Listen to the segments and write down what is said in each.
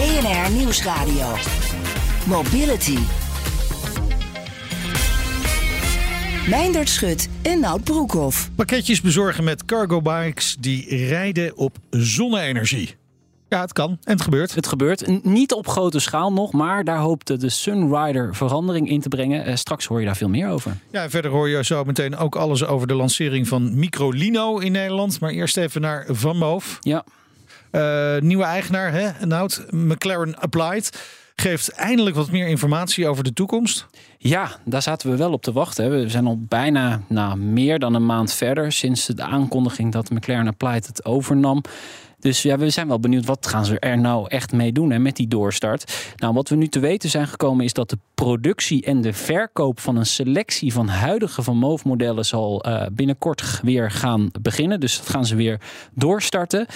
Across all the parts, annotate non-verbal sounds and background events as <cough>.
BNR Nieuwsradio. Mobility. Meindert Schut en Nout Broekhoff. Pakketjes bezorgen met cargo bikes die rijden op zonne-energie. Ja, het kan en het gebeurt. Het gebeurt. Niet op grote schaal nog, maar daar hoopte de Sunrider verandering in te brengen. Eh, straks hoor je daar veel meer over. Ja, en verder hoor je zo meteen ook alles over de lancering van Microlino in Nederland. Maar eerst even naar Van Moof. Ja. Uh, nieuwe eigenaar, hè, Nout, McLaren Applied. Geeft eindelijk wat meer informatie over de toekomst. Ja, daar zaten we wel op te wachten. We zijn al bijna nou, meer dan een maand verder sinds de aankondiging dat McLaren Applied het overnam. Dus ja, we zijn wel benieuwd wat gaan ze er nou echt mee doen hè, met die doorstart. Nou, wat we nu te weten zijn gekomen is dat de productie en de verkoop van een selectie van huidige Van Moof modellen zal uh, binnenkort weer gaan beginnen. Dus dat gaan ze weer doorstarten.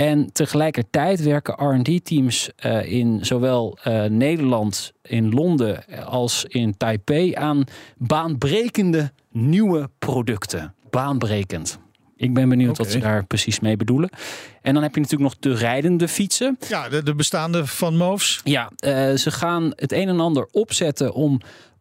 En tegelijkertijd werken RD-teams uh, in zowel uh, Nederland, in Londen als in Taipei aan baanbrekende nieuwe producten. Baanbrekend. Ik ben benieuwd okay. wat ze daar precies mee bedoelen. En dan heb je natuurlijk nog de rijdende fietsen. Ja, de, de bestaande van Moofs. Ja, uh, ze gaan het een en ander opzetten om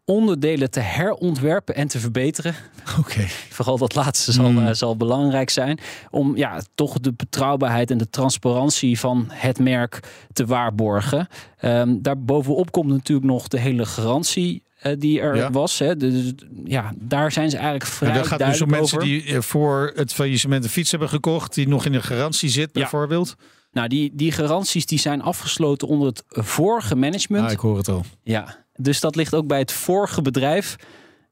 onderdelen te herontwerpen en te verbeteren. Oké. <laughs> Vooral dat laatste zal, mm. uh, zal belangrijk zijn. Om ja, toch de betrouwbaarheid en de transparantie van het merk te waarborgen. Um, daarbovenop komt natuurlijk nog de hele garantie uh, die er ja. was. Hè. Dus, ja, daar zijn ze eigenlijk vrij en dat gaat dus om mensen die voor het faillissement een fiets hebben gekocht, die nog in een garantie zit, bijvoorbeeld. Ja. Nou, die, die garanties die zijn afgesloten onder het vorige management. Ah, ik hoor het al. Ja, dus dat ligt ook bij het vorige bedrijf.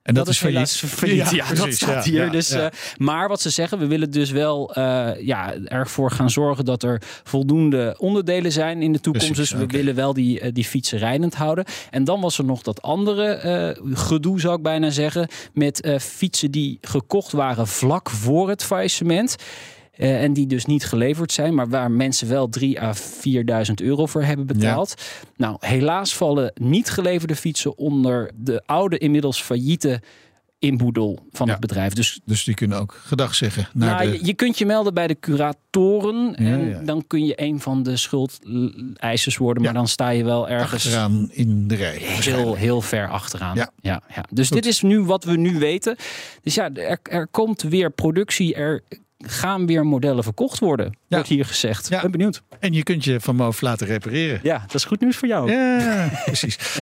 En dat, dat is helaas failliet. Ja, ja precies, dat staat hier. Ja, dus, ja. Uh, maar wat ze zeggen, we willen dus wel uh, ja, ervoor gaan zorgen dat er voldoende onderdelen zijn in de toekomst. Precies, dus we okay. willen wel die, uh, die fietsen rijdend houden. En dan was er nog dat andere gedoe, zou ik bijna zeggen, met fietsen die gekocht waren vlak voor het faillissement. Uh, en die dus niet geleverd zijn, maar waar mensen wel 3 à 4.000 euro voor hebben betaald. Ja. Nou, helaas vallen niet geleverde fietsen onder de oude, inmiddels failliete inboedel van ja. het bedrijf. Dus, dus die kunnen ook gedag zeggen. Naar nou, de... je, je, kunt je melden bij de curatoren. Ja, en ja. dan kun je een van de schuldeisers worden. Maar dan sta je wel ergens... Achteraan in de rij. Heel, heel ver achteraan. Ja. Ja, ja. Dus Goed. dit is nu wat we nu weten. Dus ja, er, er komt weer productie. Er gaan weer modellen verkocht worden, ja. wordt hier gezegd. Ja. Ben benieuwd. En je kunt je van Moof laten repareren. Ja, dat is goed nieuws voor jou. Ja, <laughs> precies.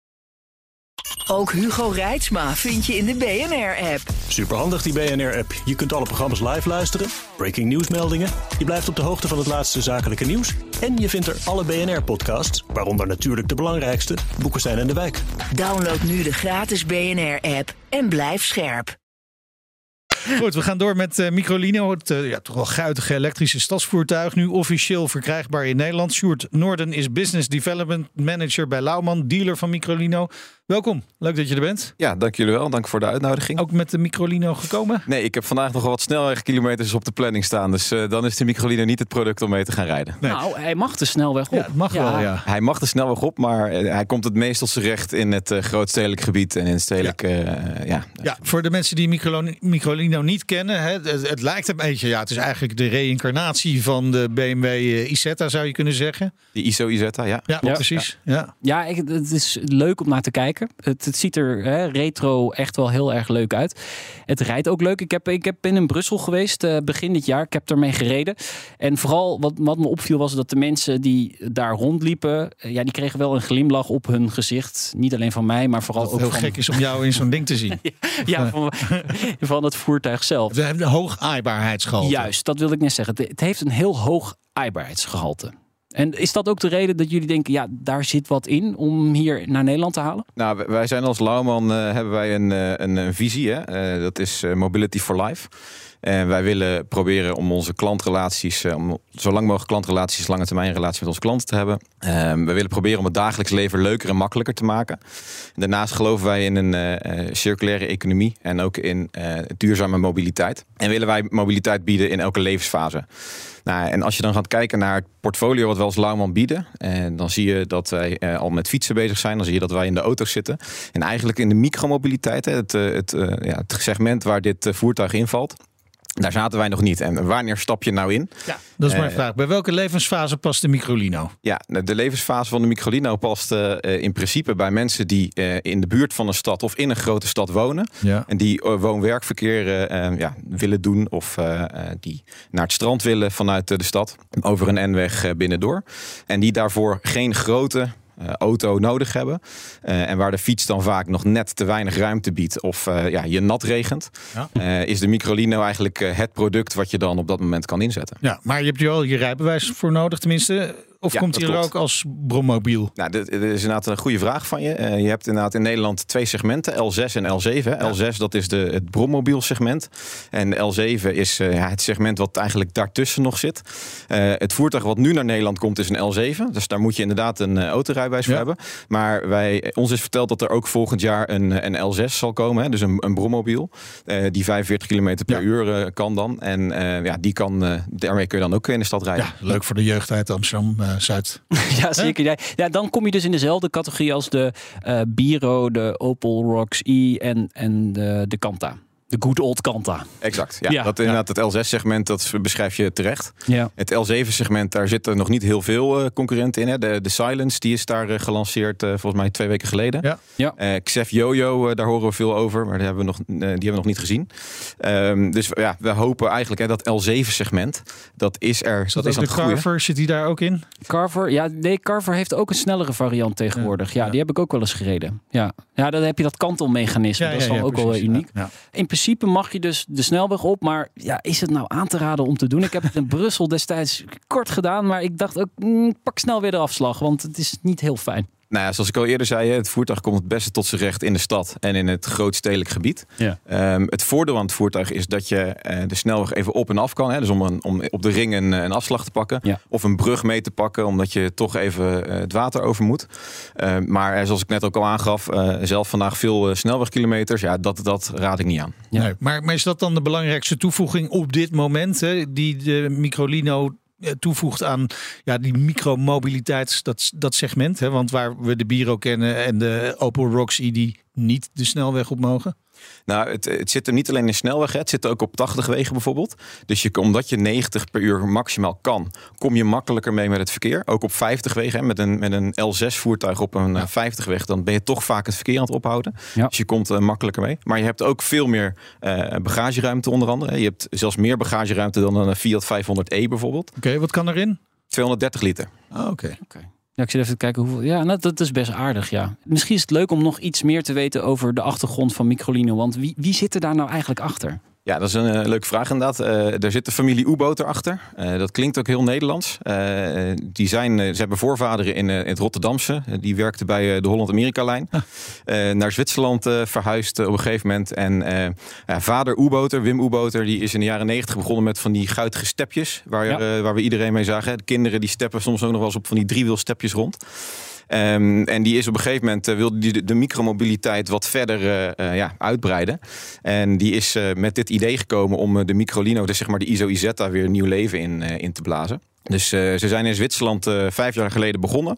Ook Hugo Reitsma vind je in de BNR-app. Superhandig die BNR-app. Je kunt alle programma's live luisteren, breaking nieuwsmeldingen. Je blijft op de hoogte van het laatste zakelijke nieuws. En je vindt er alle BNR-podcasts, waaronder natuurlijk de belangrijkste, Boeken zijn in de wijk. Download nu de gratis BNR-app en blijf scherp. Goed, we gaan door met uh, Microlino. Het uh, ja, toch wel guitige elektrische stadsvoertuig. Nu officieel verkrijgbaar in Nederland. Sjoerd Noorden is Business Development Manager bij Lauwman, dealer van Microlino. Welkom, leuk dat je er bent. Ja, dank jullie wel. Dank voor de uitnodiging. Ook met de Microlino gekomen? Nee, ik heb vandaag nog wat snelwegkilometers op de planning staan. Dus uh, dan is de Microlino niet het product om mee te gaan rijden. Nee. Nou, hij mag de snelweg op. Ja, mag ja. wel, ja. Hij mag de snelweg op, maar hij komt het meest tot zijn recht in het uh, grootstedelijk gebied en in het stedelijk... Ja. Uh, ja. ja, voor de mensen die Microlino, Microlino niet kennen, hè, het, het, lijkt een beetje... Ja, het is eigenlijk de reïncarnatie van de BMW Isetta, zou je kunnen zeggen. De ISO Isetta, ja. Ja, precies. Ja, ja. ik, het is leuk om naar te kijken. Het, het ziet er hè, retro echt wel heel erg leuk uit. Het rijdt ook leuk. Ik heb, ik heb in Brussel geweest uh, begin dit jaar. Ik heb ermee gereden. En vooral wat, wat me opviel was dat de mensen die daar rondliepen... Uh, ja, die kregen wel een glimlach op hun gezicht. Niet alleen van mij, maar vooral dat ook heel van... gek is om <laughs> jou in zo'n ding te zien. <laughs> ja, van, van het voertuig zelf. We hebben een hoog aaibaarheidsgehalte. Juist, dat wilde ik net zeggen. Het heeft een heel hoog aaibaarheidsgehalte. En is dat ook de reden dat jullie denken, ja, daar zit wat in om hier naar Nederland te halen? Nou, wij zijn als Lauwman, uh, hebben wij een, uh, een, een visie. Hè? Uh, dat is Mobility for Life. En wij willen proberen om onze klantrelaties, eh, om zo lang mogelijk klantrelaties, lange termijn relaties met onze klanten te hebben. Ehm, we willen proberen om het dagelijks leven leuker en makkelijker te maken. Daarnaast geloven wij in een eh, eh, circulaire economie en ook in eh, duurzame mobiliteit. En willen wij mobiliteit bieden in elke levensfase. Nou, en als je dan gaat kijken naar het portfolio wat we als Lauwman bieden, en dan zie je dat wij eh, al met fietsen bezig zijn. Dan zie je dat wij in de auto's zitten. En eigenlijk in de micromobiliteit, het, eh, het, eh, ja, het segment waar dit eh, voertuig invalt. Daar zaten wij nog niet. En wanneer stap je nou in? Ja, dat is mijn Eh, vraag. Bij welke levensfase past de Microlino? Ja, de levensfase van de Microlino past eh, eh, in principe bij mensen die in de buurt van een stad of in een grote stad wonen. Ja. En die woon-werkverkeer ja, willen doen of die naar het strand willen vanuit de stad. Over een N-weg binnendoor. En die daarvoor geen grote auto nodig hebben. Eh, en waar de fiets dan vaak nog net te weinig ruimte biedt of eh, ja, je nat regent. Ja. eh, is de Microlino eigenlijk eh, het product wat je dan op dat moment kan inzetten. Ja, maar je hebt er wel je rijbewijs voor nodig, tenminste. Of Ja, komt hij er ook als brommobiel? Nou, dit, dit is inderdaad een goede vraag van je. Eh, je hebt inderdaad in Nederland twee segmenten, L6 en L7. hè. L6 dat is de, het brommobiel segment. En L7 is eh, ja, het segment wat eigenlijk daartussen nog zit. Eh, het voertuig wat nu naar Nederland komt is een L7. Dus daar moet je inderdaad een autorijbewijs voor Ja. hebben. Maar wij, ons is verteld dat er ook volgend jaar een, een L6 zal komen. Hè, dus een, een brommobiel. die 45 km per uur kan dan. En ja, die kan, daarmee kun je dan ook in de stad rijden. Leuk voor de jeugd uit Amsterdam-Zuid. <laughs> Ja, zeker. Ja, ja, dan kom je dus in dezelfde categorie als de eh Biro, de Opel Rocks E en, en de, de Kanta. De good old Kanta. Exact. Ja, Ja. dat inderdaad het L6-segment, dat beschrijf je terecht. Ja. Het L7-segment, daar zitten nog niet heel veel eh, concurrenten in. Hè. De, de Silence, die is daar eh, gelanceerd eh, volgens mij twee weken geleden. Ja. Ja. Eh, Xef Jojo, eh, daar horen we veel over, maar die hebben we nog, die hebben we nog niet gezien. Ehm, dus ja, we hopen eigenlijk hè, dat L7-segment, dat is er, dat, Dat is aan de het groeien. Carver, zit die daar ook in? Carver, ja, nee, Carver heeft ook een snellere variant tegenwoordig. Ja, Ja. die heb ik ook wel eens gereden. Ja, ja dan heb je dat kantelmechanisme. dat is dan ook wel uniek. Ja. In principe mag je dus de snelweg op, maar ja, is het nou aan te raden om te doen? Ik heb het in <laughs> Brussel destijds kort gedaan, maar ik dacht ook, mm, pak snel weer de afslag, want het is niet heel fijn. Nou ja, zoals ik al eerder zei, hè, het voertuig komt het beste tot zijn recht in de stad en in het grootstedelijk gebied. Ja. Ehm, het voordeel aan het voertuig is dat je eh, de snelweg even op en af kan. Hè, dus om, een, om op de ring een, een afslag te pakken. Ja. Of een brug mee te pakken, omdat je toch even eh, het water over moet. Ehm, maar eh, zoals ik net ook al aangaf, eh, zelf vandaag veel eh, snelwegkilometers. Ja, dat, dat raad ik niet aan. Ja. Nee, maar, maar is dat dan de belangrijkste toevoeging op dit moment? Hè, die de Microlino eh, toevoegt aan ja, die micromobiliteits, dat, dat segment. Hè, want waar we de Biro kennen en de Opel Roxy die niet de snelweg op mogen. Nou, het, het zit er niet alleen in snelweg, hè. het zit ook op 80 wegen bijvoorbeeld. Dus je, omdat je 90 per uur maximaal kan, kom je makkelijker mee met het verkeer. Ook op 50 wegen, hè. Met, een, met een L6 voertuig op een eh, 50 weg, dan ben je toch vaak het verkeer aan het ophouden. Ja. Dus je komt eh, makkelijker mee. Maar je hebt ook veel meer eh, bagageruimte onder andere. Je hebt zelfs meer bagageruimte dan een Fiat 500e bijvoorbeeld. Oké, wat kan erin? 230 liter. Ah, Oké. Ja, ik zit even te kijken hoeveel. Ja, nou, dat is best aardig. Ja. Misschien is het leuk om nog iets meer te weten over de achtergrond van Microlino. Want wie, wie zit er daar nou eigenlijk achter? Ja, dat is een eh, leuke vraag inderdaad. Eh er zit de familie Oeboot erachter. Eh dat klinkt ook heel Nederlands. Die zijn, ze hebben voorvaderen in, in het Rotterdamse. Die werkte bij de Holland-Amerika-lijn. Eh, naar Zwitserland verhuisd op een gegeven moment. En vader Oeboter, Wim Oeboter, die is in de jaren negentig begonnen met van die guitige stepjes. Waar, Ja. waar we iedereen mee zagen. De kinderen die steppen soms ook nog wel eens op van die driewielstepjes rond. Ehm, en die is op een gegeven moment eh, wilde die de, micromobiliteit wat verder eh, eh, ja, uitbreiden. En die is met dit idee gekomen om de Microlino, dus zeg maar de ISO Isetta, weer een nieuw leven in, in te blazen. Dus eh, ze zijn in Zwitserland eh, vijf jaar geleden begonnen.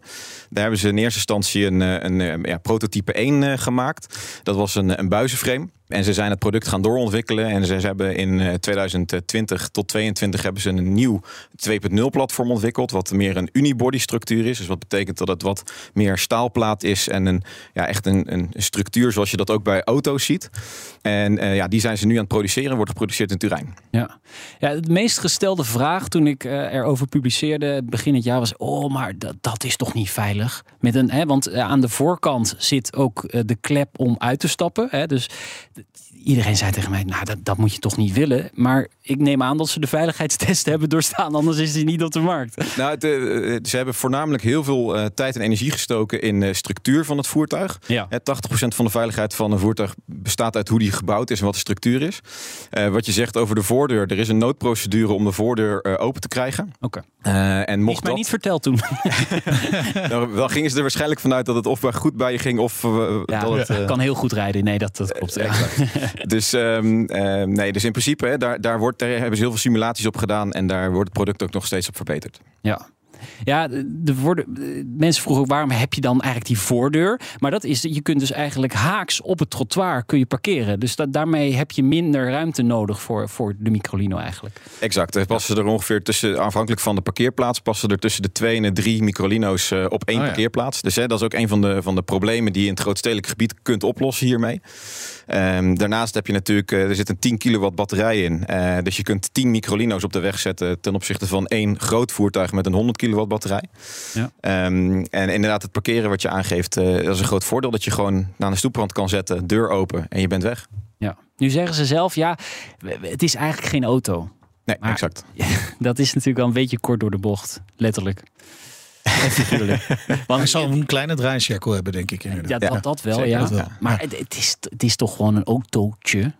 Daar hebben ze in eerste instantie een, eh, een, ja, prototype 1 eh, gemaakt. Dat was een, een buizenframe. En ze zijn het product gaan doorontwikkelen. En ze, hebben in eh, 2020 tot 2022 hebben ze een nieuw 2.0 platform ontwikkeld. Wat meer een unibody structuur is. Dus wat betekent dat het wat meer staalplaat is. En een, ja, echt een, een structuur zoals je dat ook bij auto's ziet. En ja, die zijn ze nu aan het produceren. Wordt geproduceerd in Turijn. Ja. ja, de meest gestelde vraag toen ik eh, erover publiceerde begin het jaar was: Oh, maar dat, dat is toch niet veilig? Met een, hè, want eh, aan de voorkant zit ook eh, de klep om uit te stappen. Hè, dus iedereen zei tegen mij, nou dat, dat moet je toch niet willen. Maar ik neem aan dat ze de veiligheidstest <laughs> hebben doorstaan, anders is die niet op de markt. Nou, het, eh, ze hebben voornamelijk heel veel eh, tijd en energie gestoken in de structuur van het voertuig. Ja. Eh, 80% van de veiligheid van een voertuig bestaat uit hoe die gebouwd is en wat de structuur is. Eh, wat je zegt over de voordeur, er is een noodprocedure om de voordeur eh, open te krijgen. Oké. Eh, en Mocht mij dat, niet verteld toen. <laughs> nou, wel gingen ze er waarschijnlijk vanuit dat het of goed bij je ging of eh, Ja, dat het, eh, kan heel goed rijden. Nee, dat, dat klopt. Ja. Dus, ehm, ehm, nee, dus in principe, hè, daar, daar, wordt, daar hebben ze heel veel simulaties op gedaan en daar wordt het product ook nog steeds op verbeterd. Ja. Ja, de worden, mensen vroegen ook waarom heb je dan eigenlijk die voordeur? Maar dat is, je kunt dus eigenlijk haaks op het trottoir kun je parkeren. Dus dat, daarmee heb je minder ruimte nodig voor, voor de microlino eigenlijk. Exact. Er passen er ongeveer tussen, afhankelijk van de parkeerplaats, passen er tussen de twee en de drie microlino's eh, op één Oh ja. parkeerplaats. Dus hè, dat is ook een van de, van de problemen die je in het grootstedelijk gebied kunt oplossen hiermee. Ehm, daarnaast heb je natuurlijk, eh, er zit een 10 kilowatt batterij in. Eh, dus je kunt 10 microlino's op de weg zetten ten opzichte van één groot voertuig met een 100 kilowatt batterij. Ja. Ehm, en inderdaad, het parkeren wat je aangeeft, eh, dat is een groot voordeel dat je gewoon naar de stoeprand kan zetten, deur open en je bent weg. Ja. Nu zeggen ze zelf, ja, het is eigenlijk geen auto. Nee, Maar- exact. <laughs> Dat is natuurlijk wel een beetje kort door de bocht, letterlijk. <laughs> Figuurlijk. Hij Want zal een kleine draaicirkel hebben, denk ik. ja, dat, dat wel, ja. dat wel. Maar het, het, is, het is toch gewoon een autootje.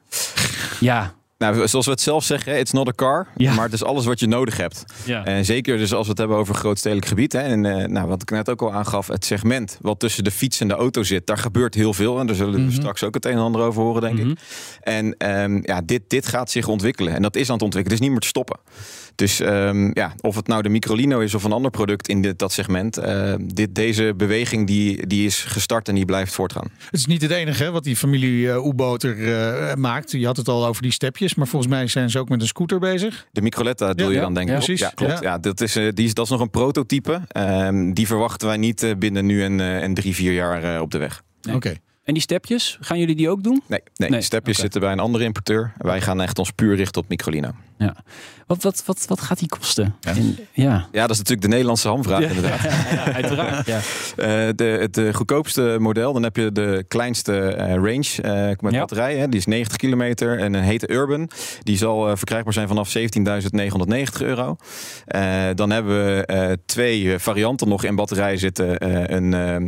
Ja, Nou, zoals we het zelf zeggen, it's not a car, Ja. maar het is alles wat je nodig hebt. ja. En zeker dus als we het hebben over grootstedelijk gebied. Hè, en eh, nou, wat ik net ook al aangaf, het segment wat tussen de fiets en de auto zit, daar gebeurt heel veel. En daar zullen we Mhm. straks ook het een en ander over horen, denk Mhm. ik. En ehm, ja, dit, dit gaat zich ontwikkelen. En dat is aan het ontwikkelen. Het is niet meer te stoppen. Dus ehm, ja, of het nou de Microlino is of een ander product in dit, dat segment. eh, dit, deze beweging die, die is gestart en die blijft voortgaan. Het is niet het enige hè, wat die familie uh, Oeboter eh, maakt. Je had het al over die stepjes, maar volgens mij zijn ze ook met een scooter bezig. De Microletta Ja, je ja, dan denk ik? ja, precies. Ja, klopt. Ja. Dat, is, eh, die is, dat is nog een prototype. Ehm, die verwachten wij niet eh, binnen nu en, eh, en drie, vier jaar eh, op de weg. Nee. Oké. En die stepjes, gaan jullie die ook doen? Nee, nee, Nee, die stepjes zitten bij een andere importeur. Wij gaan echt ons puur richten op Microlino. Wat, wat, wat, wat gaat die kosten? Ja. In- ja. Ja, dat is natuurlijk de Nederlandse hamvraag inderdaad. <laughs> Ja, uiteraard. Ja. Eh, de, het eh, goedkoopste model, dan heb je de kleinste eh, range met Ja. batterij. Hè, die is 90 kilometer en een hete Urban. Die zal verkrijgbaar zijn vanaf 17.990 euro. Dan hebben we twee varianten nog in batterij zitten. Een, eh, eh,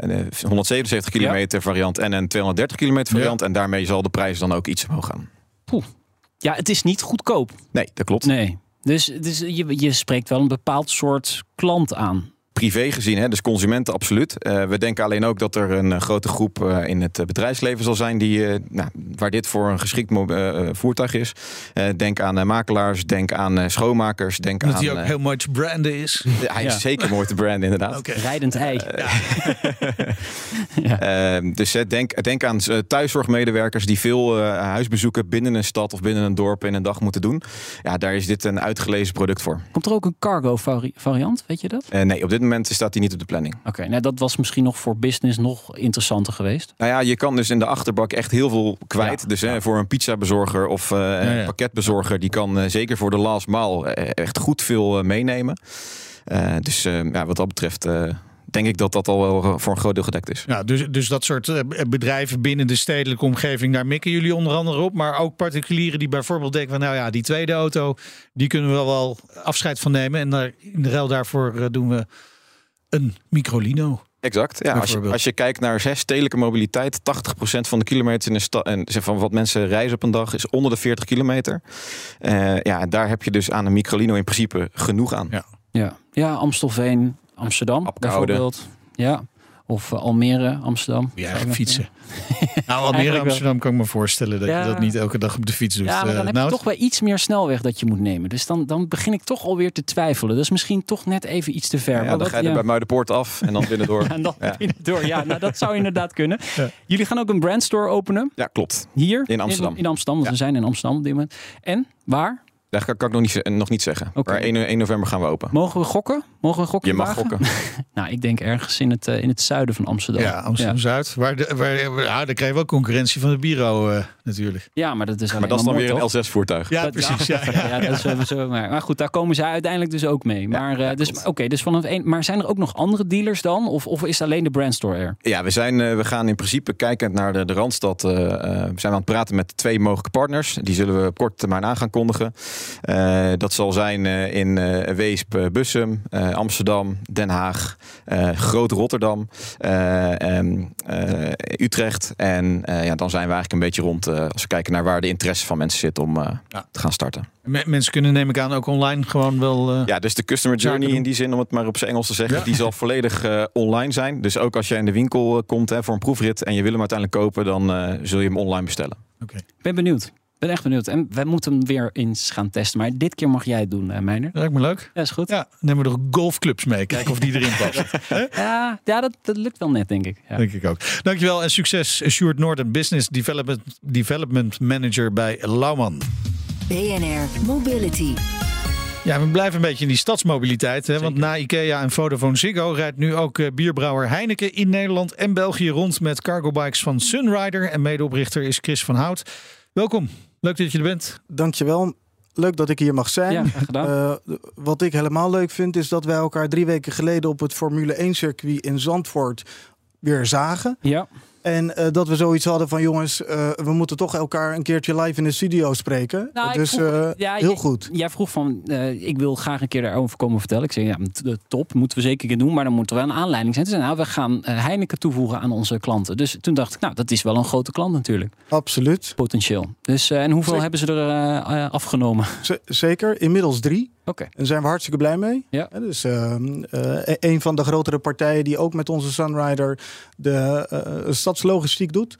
een eh, 177 kilometer variant en een 230 kilometer variant. En daarmee zal de prijs dan ook iets omhoog gaan. ja, het is niet goedkoop. Nee, dat klopt. Nee. Dus, dus je, je spreekt wel een bepaald soort klant aan. Privé gezien, hè, dus consumenten absoluut. Eh, we denken alleen ook dat er een eh, grote groep eh, in het bedrijfsleven zal zijn die, eh, nou, waar dit voor een geschikt voertuig is. Eh, denk aan makelaars, denk aan eh, schoonmakers, denk Dat aan. hij ook heel mooi te branden is. <laughs> hij is Ja. zeker mooi te branden, inderdaad. Rijdend ei. Eh, <laughs> dus eh, denk, denk aan eh, thuiszorgmedewerkers die veel eh, huisbezoeken binnen een stad of binnen een dorp in een dag moeten doen. Ja, daar is dit een uitgelezen product voor. Komt er ook een cargo vari- variant, weet je dat? Eh, nee, op dit moment staat die niet op de planning. Oké, nou dat was misschien nog voor business nog interessanter geweest. Nou ja, je kan dus in de achterbak echt heel veel kwijt. Ja, dus hè, voor een pizzabezorger of eh, Ja, ja. een pakketbezorger, die kan eh, zeker voor de last mile eh, echt goed veel meenemen. Eh, dus eh, ja, wat dat betreft eh, denk ik dat dat al wel voor een groot deel gedekt is. Ja, dus, dus dat soort eh, bedrijven binnen de stedelijke omgeving, daar mikken jullie onder andere op. Maar ook particulieren die bijvoorbeeld denken van nou ja, die tweede auto, die kunnen we wel afscheid van nemen. En daar, in de ruil daarvoor doen we een microlino. Exact. Ja, als, je, als je kijkt naar zes stedelijke mobiliteit, 80% van de kilometers in de stad en van wat mensen reizen op een dag is onder de 40 kilometer. Eh, ja, daar heb je dus aan een microlino in principe genoeg aan. Ja. Ja, ja Amstelveen, Amsterdam Apkoude. bijvoorbeeld. Ja. Of eh, Almere, Amsterdam. Ja, fietsen. <laughs> nou, Almere. Amsterdam kan ik me voorstellen dat Ja. je dat niet elke dag op de fiets doet. Ja, maar Eh, dan heb nou, je toch wel iets meer snelweg dat je moet nemen. Dus dan, dan begin ik toch alweer te twijfelen. Dat is misschien toch net even iets te ver. Ja, dan ga je er bij Muidenpoort af en dan binnen door. <laughs> En dan Ja. door. Ja, nou, dat zou inderdaad <laughs> kunnen. Ja. Jullie gaan ook een brandstore openen. Ja, klopt. Hier? In Amsterdam. In, Amsterdam, want Ja. we zijn in Amsterdam op dit moment. En waar? Daar kan, kan ik nog niet, nog niet zeggen. Oké. Maar 1, 1 november gaan we open. Mogen we gokken? Mogen we een gokje Je mag wagen? gokken. <laughs> Nou, ik denk ergens in het, eh, in het zuiden van Amsterdam. Ja, Amsterdam-Zuid. Waar de, waar, ja, dan krijg je wel concurrentie van de Biro eh, natuurlijk. Ja, maar dat is Maar dat is dan weer een L6-voertuig. Ja, Dat- precies. Ja, Ja, ja. <laughs> ja, dat is sowieso. Maar, maar goed, daar komen zij uiteindelijk dus ook mee. Maar, eh, dus, oké, dus vanaf één. Maar zijn er ook nog andere dealers dan? Of, of is het alleen de brandstore er? Ja, we, zijn, eh, we gaan in principe kijkend naar de, de Randstad. eh, eh, we zijn aan het praten met twee mogelijke partners. Die zullen we op korte termijn aan gaan kondigen. Eh, dat zal zijn eh, in eh, Weesp, Bussum, eh, Amsterdam, Den Haag, eh Groot Rotterdam, eh, ehm, eh, Utrecht. En eh, ja, dan zijn we eigenlijk een beetje rond eh, als we kijken naar waar de interesse van mensen zit om eh, Ja. te gaan starten. Me- Mensen kunnen neem ik aan ook online gewoon wel... eh, Ja, dus de customer journey in die zin, om het maar op zijn Engels te zeggen, Ja. die zal volledig eh, online zijn. Dus ook als jij in de winkel komt hè, voor een proefrit en je wil hem uiteindelijk kopen, dan eh, zul je hem online bestellen. Oké. Ik ben benieuwd. Ik ben echt benieuwd. En wij moeten hem weer eens gaan testen. Maar dit keer mag jij het doen, uh, Meijner. Dat lijkt me leuk. Ja, is goed. Ja, nemen we er golfclubs mee. Kijken of die erin past. <laughs> Ja, ja dat, dat lukt wel net, denk ik. Ja. Denk ik ook. Dankjewel en succes. Sjoerd Noorden, Business Development, Development Manager bij Lauman. BNR Mobility. Ja, we blijven een beetje in die stadsmobiliteit. Hè? Want na IKEA en Vodafone Ziggo rijdt nu ook eh, bierbrouwer Heineken in Nederland en België rond met cargo bikes van Sunrider. En medeoprichter is Chris van Hout. Welkom. Leuk dat je er bent. Dankjewel. Leuk dat ik hier mag zijn. Ja, graag gedaan. Eh, wat ik helemaal leuk vind, is dat wij elkaar drie weken geleden op het Formule 1 circuit in Zandvoort weer zagen. ja. En eh, dat we zoiets hadden van jongens, eh, we moeten toch elkaar een keertje live in de studio spreken. Nou, dus vroeg- eh, ja, heel goed. Jij vroeg van, ik wil graag een keer daarover komen vertellen. Ik zei, ja, top, moeten we zeker doen. Maar dan moet er wel een aanleiding zijn. Toen nou, we gaan Heineken toevoegen aan onze klanten. Dus toen dacht ik, nou, dat is wel een grote klant natuurlijk. Absoluut. Potentieel. Dus, en hoeveel Zeker. hebben ze er afgenomen? Z- zeker. Inmiddels drie. Oké. En daar zijn we hartstikke blij mee. Ja. Hè, Dus ehm, eh, een van de grotere partijen die ook met onze Sunrider de eh, stadslogistiek doet.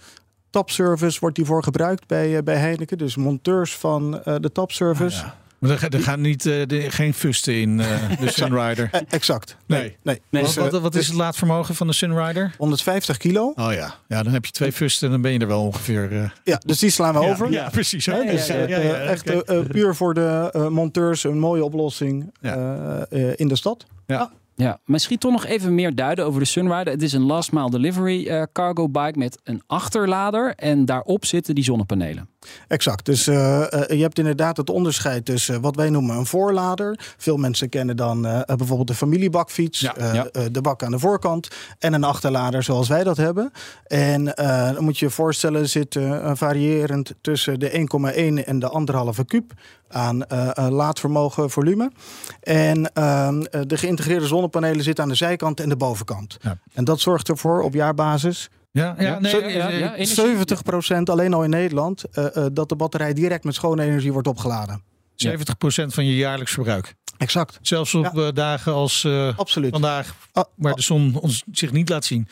Tapservice wordt hiervoor gebruikt bij, eh, bij Heineken. Dus monteurs van eh, de tapservice. Ja. Maar er, ga- er gaan niet, eh, de- geen fusten in eh, de Sunrider. Exact. Nee. nee. Nee, Dus, wat, eh, wat, wat is het laadvermogen van de Sunrider? 150 kilo. Oh ja. ja, dan heb je twee fusten en dan ben je er wel ongeveer. eh, Ja, dus die slaan we ja, over. Ja, precies. Dus, ja, ja, ja, echt puur voor de eh, monteurs een mooie oplossing Ja. eh, eh, in de stad. Ja, misschien toch nog even meer duiden over de Sunrider. Het is een last mile delivery eh, cargo bike met een achterlader. En daarop zitten die zonnepanelen. Exact. Dus eh, eh, je hebt inderdaad het onderscheid tussen wat wij noemen een voorlader. Veel mensen kennen dan bijvoorbeeld de familiebakfiets, Ja, ja. de bak aan de voorkant en een achterlader zoals wij dat hebben. En dan moet je je voorstellen, zit variërend tussen de 1,1 en de anderhalve kuub aan eh, eh, laadvermogen volume. En ehm, eh, de geïntegreerde zonnepanelen zitten aan de zijkant en de bovenkant. Ja. En dat zorgt ervoor op jaarbasis Ja, ja, nee, Zo- eh, ja, eh, ja. energie. 70% alleen al in Nederland dat de batterij direct met schone energie wordt opgeladen. 70% van je jaarlijks verbruik. Exact. Zelfs op dagen als Absoluut. vandaag, Ah, waar de zon ons zich niet laat zien.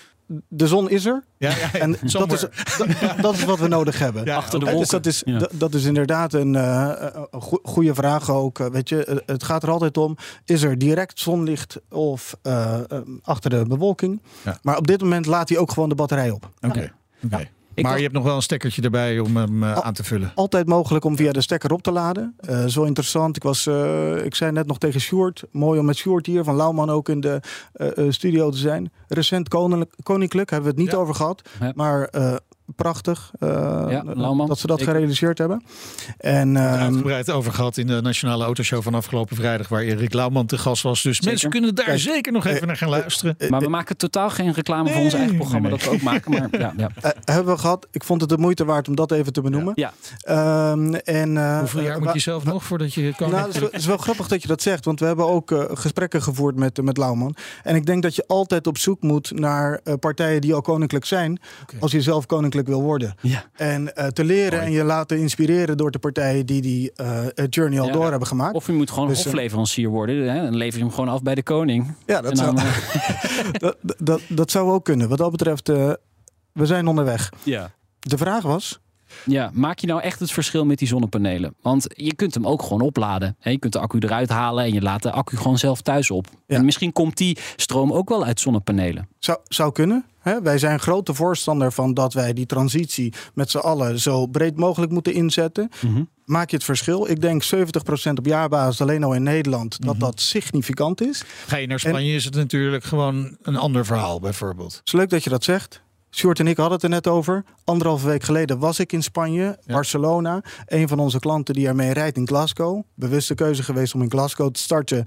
De zon is er Ja, ja, en <laughs> dat is, dat, dat is wat we nodig hebben. Ja, Achter de wolken. dus dat is, Ja. dat, dat is inderdaad een, eh, een goe- goede vraag ook. Eh, Weet je, eh, het gaat er altijd om: is er direct zonlicht of eh, eh, achter de bewolking? Ja. Maar op dit moment laat hij ook gewoon de batterij op. Oké. oké. Ik Maar was- je hebt nog wel een stekkertje erbij om hem eh, aan te vullen. Altijd mogelijk om via de stekker op te laden. Eh, zo interessant. Ik, was, eh, ik zei net nog tegen Sjoerd. Mooi om met Sjoerd hier van Lauwman ook in de studio te zijn. Recent koninklijk, koninklijk hebben we het niet Ja. over gehad. Ja. Maar eh, prachtig eh, Ja, Lauwman, dat ze dat zeker. gerealiseerd hebben. En ehm, uitgebreid over gehad in de Nationale Autoshow van afgelopen vrijdag, waar Erik Lauwman te gast was. Dus mensen kunnen daar Kijk, zeker nog even naar gaan luisteren. eh, Maar we maken totaal geen reclame voor Nee, ons eigen nee, programma nee. dat we ook maken. Maar ja, ja. <laughs> eh, hebben we gehad. Ik vond het de moeite waard om dat even te benoemen. Ja. Ehm, en, eh, Hoeveel jaar eh, moet je zelf nog voordat je kan? Nou, het is, wel, het is wel grappig dat je dat zegt, want we hebben ook eh, gesprekken gevoerd met, met Lauwman. En ik denk dat je altijd op zoek moet naar eh, partijen die al koninklijk zijn, als je zelf koninklijk wil worden. Ja. En eh, te leren Mooi. en je laten inspireren door de partijen die die eh, journey al Ja. door hebben gemaakt. Of je moet gewoon Dus, eh, hofleverancier worden. Hè? Dan lever je hem gewoon af bij de koning. ja, dat zou, dan, <laughs> dat, dat, dat zou ook kunnen. Wat dat betreft, we zijn onderweg. ja. De vraag was, Ja, maak je nou echt het verschil met die zonnepanelen? Want je kunt hem ook gewoon opladen. Hè, Je kunt de accu eruit halen en je laat de accu gewoon zelf thuis op. Ja. En misschien komt die stroom ook wel uit zonnepanelen. Zou, zou kunnen. Hè? Wij zijn grote voorstander van dat wij die transitie met z'n allen zo breed mogelijk moeten inzetten. Mhm. Maak je het verschil? Ik denk 70% op jaarbasis alleen al in Nederland dat dat significant is. Ga je naar Spanje is het natuurlijk gewoon een ander verhaal bijvoorbeeld. Het is leuk dat je dat zegt. Sjoerd en ik hadden het er net over. Anderhalve week geleden was ik in Spanje, Barcelona. Een van onze klanten die ermee rijdt in Glasgow. Bewuste keuze geweest om in Glasgow te starten.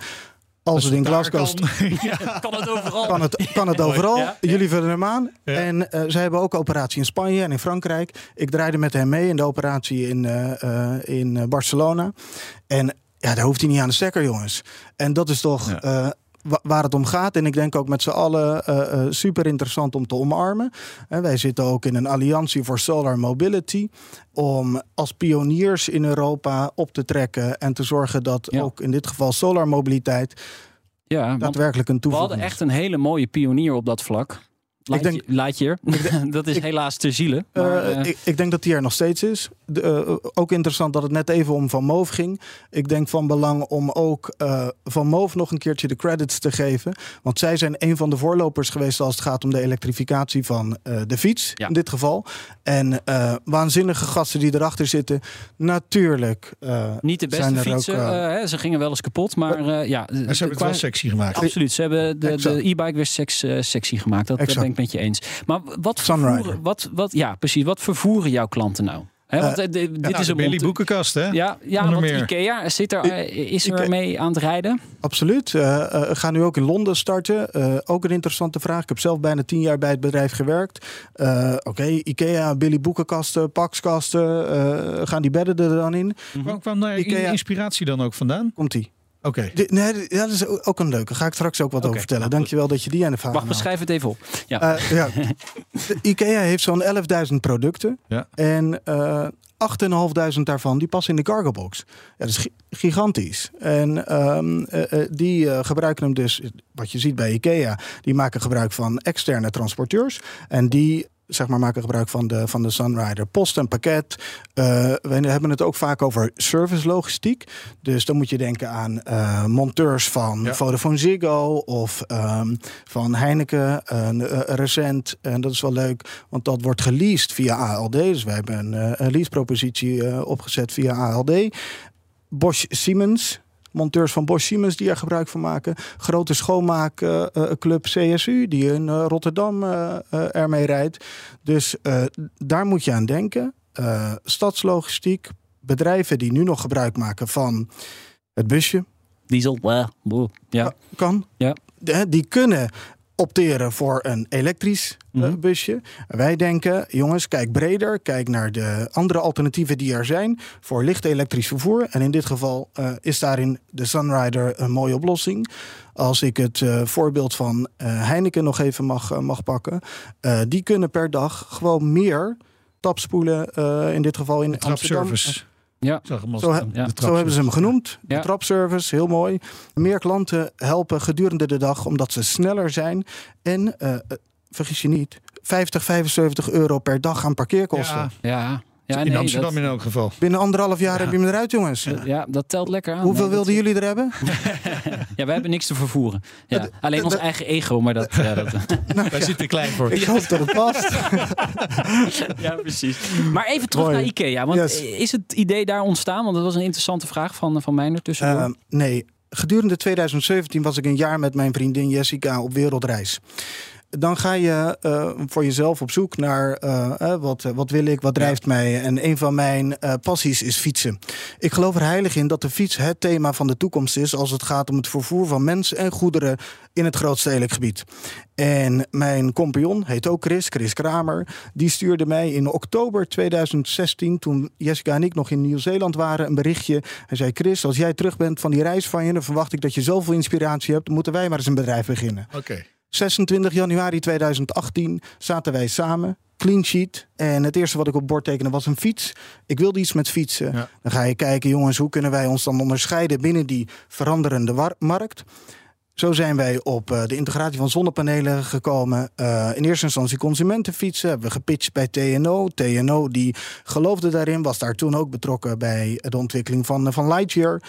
Als het in Glasgow kan- st- <laughs> ja. <laughs> Kan het overal? kan het, kan het overal. Ja. Jullie vullen hem aan. Ja. En eh, zij hebben ook operatie in Spanje en in Frankrijk. Ik draaide met hem mee in de operatie in, eh, eh, in Barcelona. En ja, daar hoeft hij niet aan de stekker, jongens. En dat is toch Ja. Eh, wa- waar het om gaat. En ik denk ook met z'n allen eh, eh, super interessant om te omarmen. En wij zitten ook in een alliantie voor solar mobility. Om als pioniers in Europa op te trekken en te zorgen dat Ja. ook in dit geval solar mobiliteit Ja, daadwerkelijk een we toevoeging hadden is. echt een hele mooie pionier op dat vlak. Laat, denk- je er. <laughs> dat is helaas ter ziele. Eh, Maar, eh, ik, ik denk dat die er nog steeds is. De, eh, ook interessant dat het net even om Van Moof ging. Ik denk van belang om ook eh, Van Moof nog een keertje de credits te geven. Want zij zijn een van de voorlopers geweest als het gaat om de elektrificatie van eh, de fiets. Ja. In dit geval. En eh, waanzinnige gasten die erachter zitten. Natuurlijk. eh, niet de zijn beste ook, fietsen. eh, hè, ze gingen wel eens kapot. Maar eh, ja, ze hebben het qua- wel sexy gemaakt. Absoluut. Ze hebben de, e-bike weer seks, sexy gemaakt. Dat, Exact. ben ik met je eens. Maar wat vervoeren, wat, wat, ja, precies. Wat vervoeren jouw klanten nou? Hè, want, eh, de- dit is een Billy boekenkast, hè? Ja, ja want meer. Ikea zit er, eh, is er mee aan het rijden. Absoluut. Eh eh, ga nu ook in Londen starten. Eh, ook een interessante vraag. Ik heb zelf bijna tien jaar bij het bedrijf gewerkt. Eh, Oké, Ikea, Billy boekenkasten, pakskasten. eh, gaan die bedden er dan in? Waar kwam daar Ikea- inspiratie dan ook vandaan? Komt die? Oké. Nee, ja, dat is ook een leuke. Daar ga ik straks ook wat over vertellen. Dankjewel dat je die aan de vraag Wacht, beschrijf het even op. Ja. Eh, ja. IKEA heeft zo'n 11.000 producten. Ja. En eh 8.500 daarvan die passen in de cargo box. Ja, dat is gi- gigantisch. En ehm, eh, eh, die eh, gebruiken hem dus, wat je ziet bij IKEA, die maken gebruik van externe transporteurs. En die zeg maar, maken gebruik van de, van de Sunrider post en pakket. Eh, we hebben het ook vaak over service logistiek. Dus dan moet je denken aan eh, monteurs van Ja. Vodafone Ziggo of ehm, van Heineken. Een eh, recent, en dat is wel leuk, want dat wordt geleased via ALD. Dus wij hebben een, leasepropositie opgezet via ALD. Bosch Siemens. Monteurs van Bosch Siemens die er gebruik van maken. Grote schoonmaakclub CSU die in eh, Rotterdam eh, eh, ermee rijdt. Dus eh, daar moet je aan denken. Eh, stadslogistiek, bedrijven die nu nog gebruik maken van het busje, Diesel, boe. ja. kan. Ja. Die kunnen opteren voor een elektrisch eh, Mhm. busje. Wij denken, jongens, kijk breder. Kijk naar de andere alternatieven die er zijn voor licht elektrisch vervoer. En in dit geval eh, is daarin de Sunrider een mooie oplossing. Als ik het eh, voorbeeld van Heineken nog even mag, mag pakken. Die kunnen per dag gewoon meer tapspoelen, in dit geval in Amsterdam. Trapservice. Ja. Ik zag hem als Zo, he- de Ja. Zo hebben ze hem genoemd. Ja. De trapservice, heel mooi. Meer klanten helpen gedurende de dag omdat ze sneller zijn. En, eh, eh, vergis je niet, 50, 75 euro per dag aan parkeerkosten. Ja, Ja, in nee, Amsterdam dat, in elk geval. Binnen anderhalf jaar heb je hem eruit, jongens. ja, dat telt lekker aan. Hoeveel Nee, dat- wilden jullie er hebben? <laughs> Ja, wij hebben niks te vervoeren. Ja, alleen ons eigen ego, maar dat... Ja, dat <laughs> Wij zitten klein voor. Ik hoop dat het past. <laughs> ja, precies. Maar even terug Mooi. naar Ikea. Want Yes. is het idee daar ontstaan? Want dat was een interessante vraag van, van mij ertussen. Ehm, nee, gedurende 2017 was ik een jaar met mijn vriendin Jessica op wereldreis. Dan ga je eh, voor jezelf op zoek naar eh, eh, wat, wat wil ik, wat drijft mij. En een van mijn passies is fietsen. Ik geloof er heilig in dat de fiets het thema van de toekomst is als het gaat om het vervoer van mensen en goederen in het grootstedelijk gebied. En mijn compagnon heet ook Chris, Chris Kramer. Die stuurde mij in oktober 2016, toen Jessica en ik nog in Nieuw-Zeeland waren, een berichtje. Hij zei: Chris, als jij terug bent van die reis van je, dan verwacht ik dat je zoveel inspiratie hebt. Dan moeten wij maar eens een bedrijf beginnen. Oké. 26 januari 2018 zaten wij samen. Clean sheet. En het eerste wat ik op bord tekende was een fiets. Ik wilde iets met fietsen. Ja. Dan ga je kijken, jongens, hoe kunnen wij ons dan onderscheiden binnen die veranderende markt? Zo zijn wij op uh, de integratie van zonnepanelen gekomen. Uh, in eerste instantie consumentenfietsen hebben we gepitcht bij TNO. TNO die geloofde daarin, was daar toen ook betrokken bij de ontwikkeling van, van Lightyear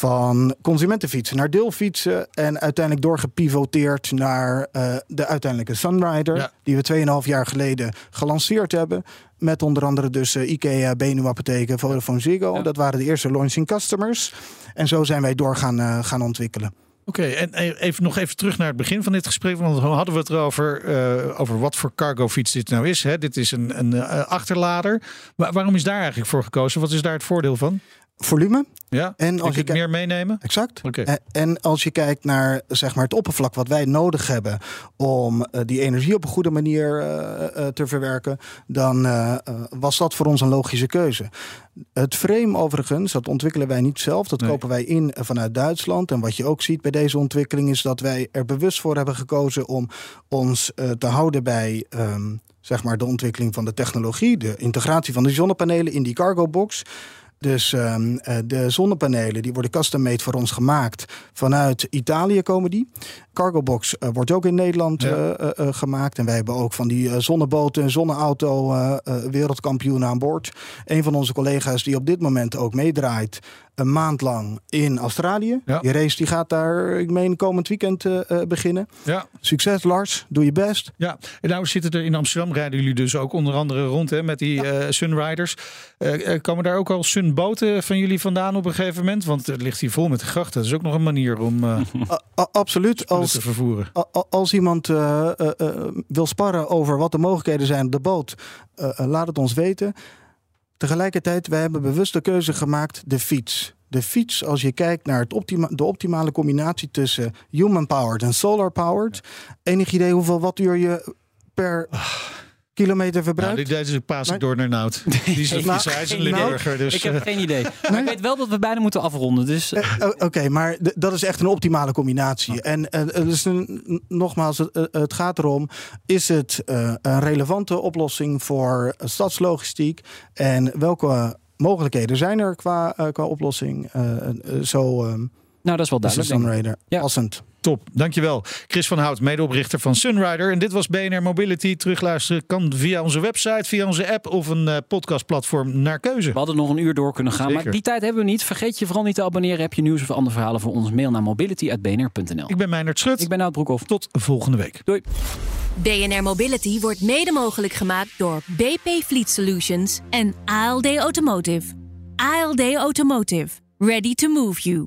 van consumentenfietsen naar deelfietsen. En uiteindelijk doorgepivoteerd naar uh, de uiteindelijke Sunrider. Ja. Die we 2,5 jaar geleden gelanceerd hebben. Met onder andere dus uh, IKEA, Benu Apotheken, Vodafone Ziggo. Ja. Dat waren de eerste launching customers. En zo zijn wij door gaan, uh, gaan ontwikkelen. Oké, okay, en even, nog even terug naar het begin van dit gesprek. Want hadden we het erover uh, over wat voor cargo fiets dit nou is. Hè? Dit is een, een uh, achterlader. Maar waarom is daar eigenlijk voor gekozen? Wat is daar het voordeel van? Volume. Ja, en als je meer meenemen? Exact. Okay. En als je kijkt naar zeg maar, het oppervlak wat wij nodig hebben om uh, die energie op een goede manier uh, uh, te verwerken, dan was dat voor ons een logische keuze. Het frame overigens, dat ontwikkelen wij niet zelf. Dat nee. kopen wij in vanuit Duitsland. En wat je ook ziet bij deze ontwikkeling is dat wij er bewust voor hebben gekozen om ons te houden bij um, zeg maar de ontwikkeling van de technologie, de integratie van de zonnepanelen in die cargo box. Dus um, de zonnepanelen die worden custom-made voor ons gemaakt. Vanuit Italië komen die. Cargobox uh, wordt ook in Nederland ja. uh, uh, gemaakt. En wij hebben ook van die zonneboten en zonneauto wereldkampioen aan boord. Een van onze collega's die op dit moment ook meedraait een maand lang in Australië. Ja. Die race die gaat daar, ik meen, komend weekend uh, beginnen. Ja. Succes Lars, doe je best. Ja, en nou zitten er in Amsterdam, rijden jullie dus ook onder andere rond hè, met die ja. uh, Sunriders. Uh, komen daar ook al Sunboten van jullie vandaan op een gegeven moment? Want het ligt hier vol met grachten. Dat is ook nog een manier om <laughs> absoluut als, te vervoeren. Als iemand wil sparren over wat de mogelijkheden zijn op de boot, laat het ons weten. Tegelijkertijd, wij hebben bewust de keuze gemaakt, de fiets. De fiets, als je kijkt naar het optima de optimale combinatie tussen human-powered en solar-powered. Enig idee hoeveel wattuur je per kilometer verbruikt? Nou, deze is paas ik door naar Nout. Die is, een <laughs> Limburger. Dus, ik heb geen idee. Maar ik weet wel dat we bijna moeten afronden. Dus. Uh, Oké, okay, maar dat is echt een optimale combinatie. Oh. En uh, dus een, nogmaals, het, het, gaat erom: is het uh, een relevante oplossing voor stadslogistiek? En welke mogelijkheden zijn er qua, qua oplossing? zo. Um, nou, dat is wel duidelijk. Sunrider. Ja. Passend. Top, dankjewel. Chris van Hout, medeoprichter van Sunrider. En dit was BNR Mobility. Terugluisteren kan via onze website, via onze app of een uh, podcastplatform naar keuze. We hadden nog een uur door kunnen gaan, Zeker. maar die tijd hebben we niet. Vergeet je vooral niet te abonneren. Heb je nieuws of andere verhalen voor ons? Mail naar mobility.bnr.nl. Ik ben Meijnerd Schut. Ik ben Nout Broekhoff. Tot volgende week. Doei. BNR Mobility wordt mede mogelijk gemaakt door BP Fleet Solutions en ALD Automotive. ALD Automotive. Ready to move you.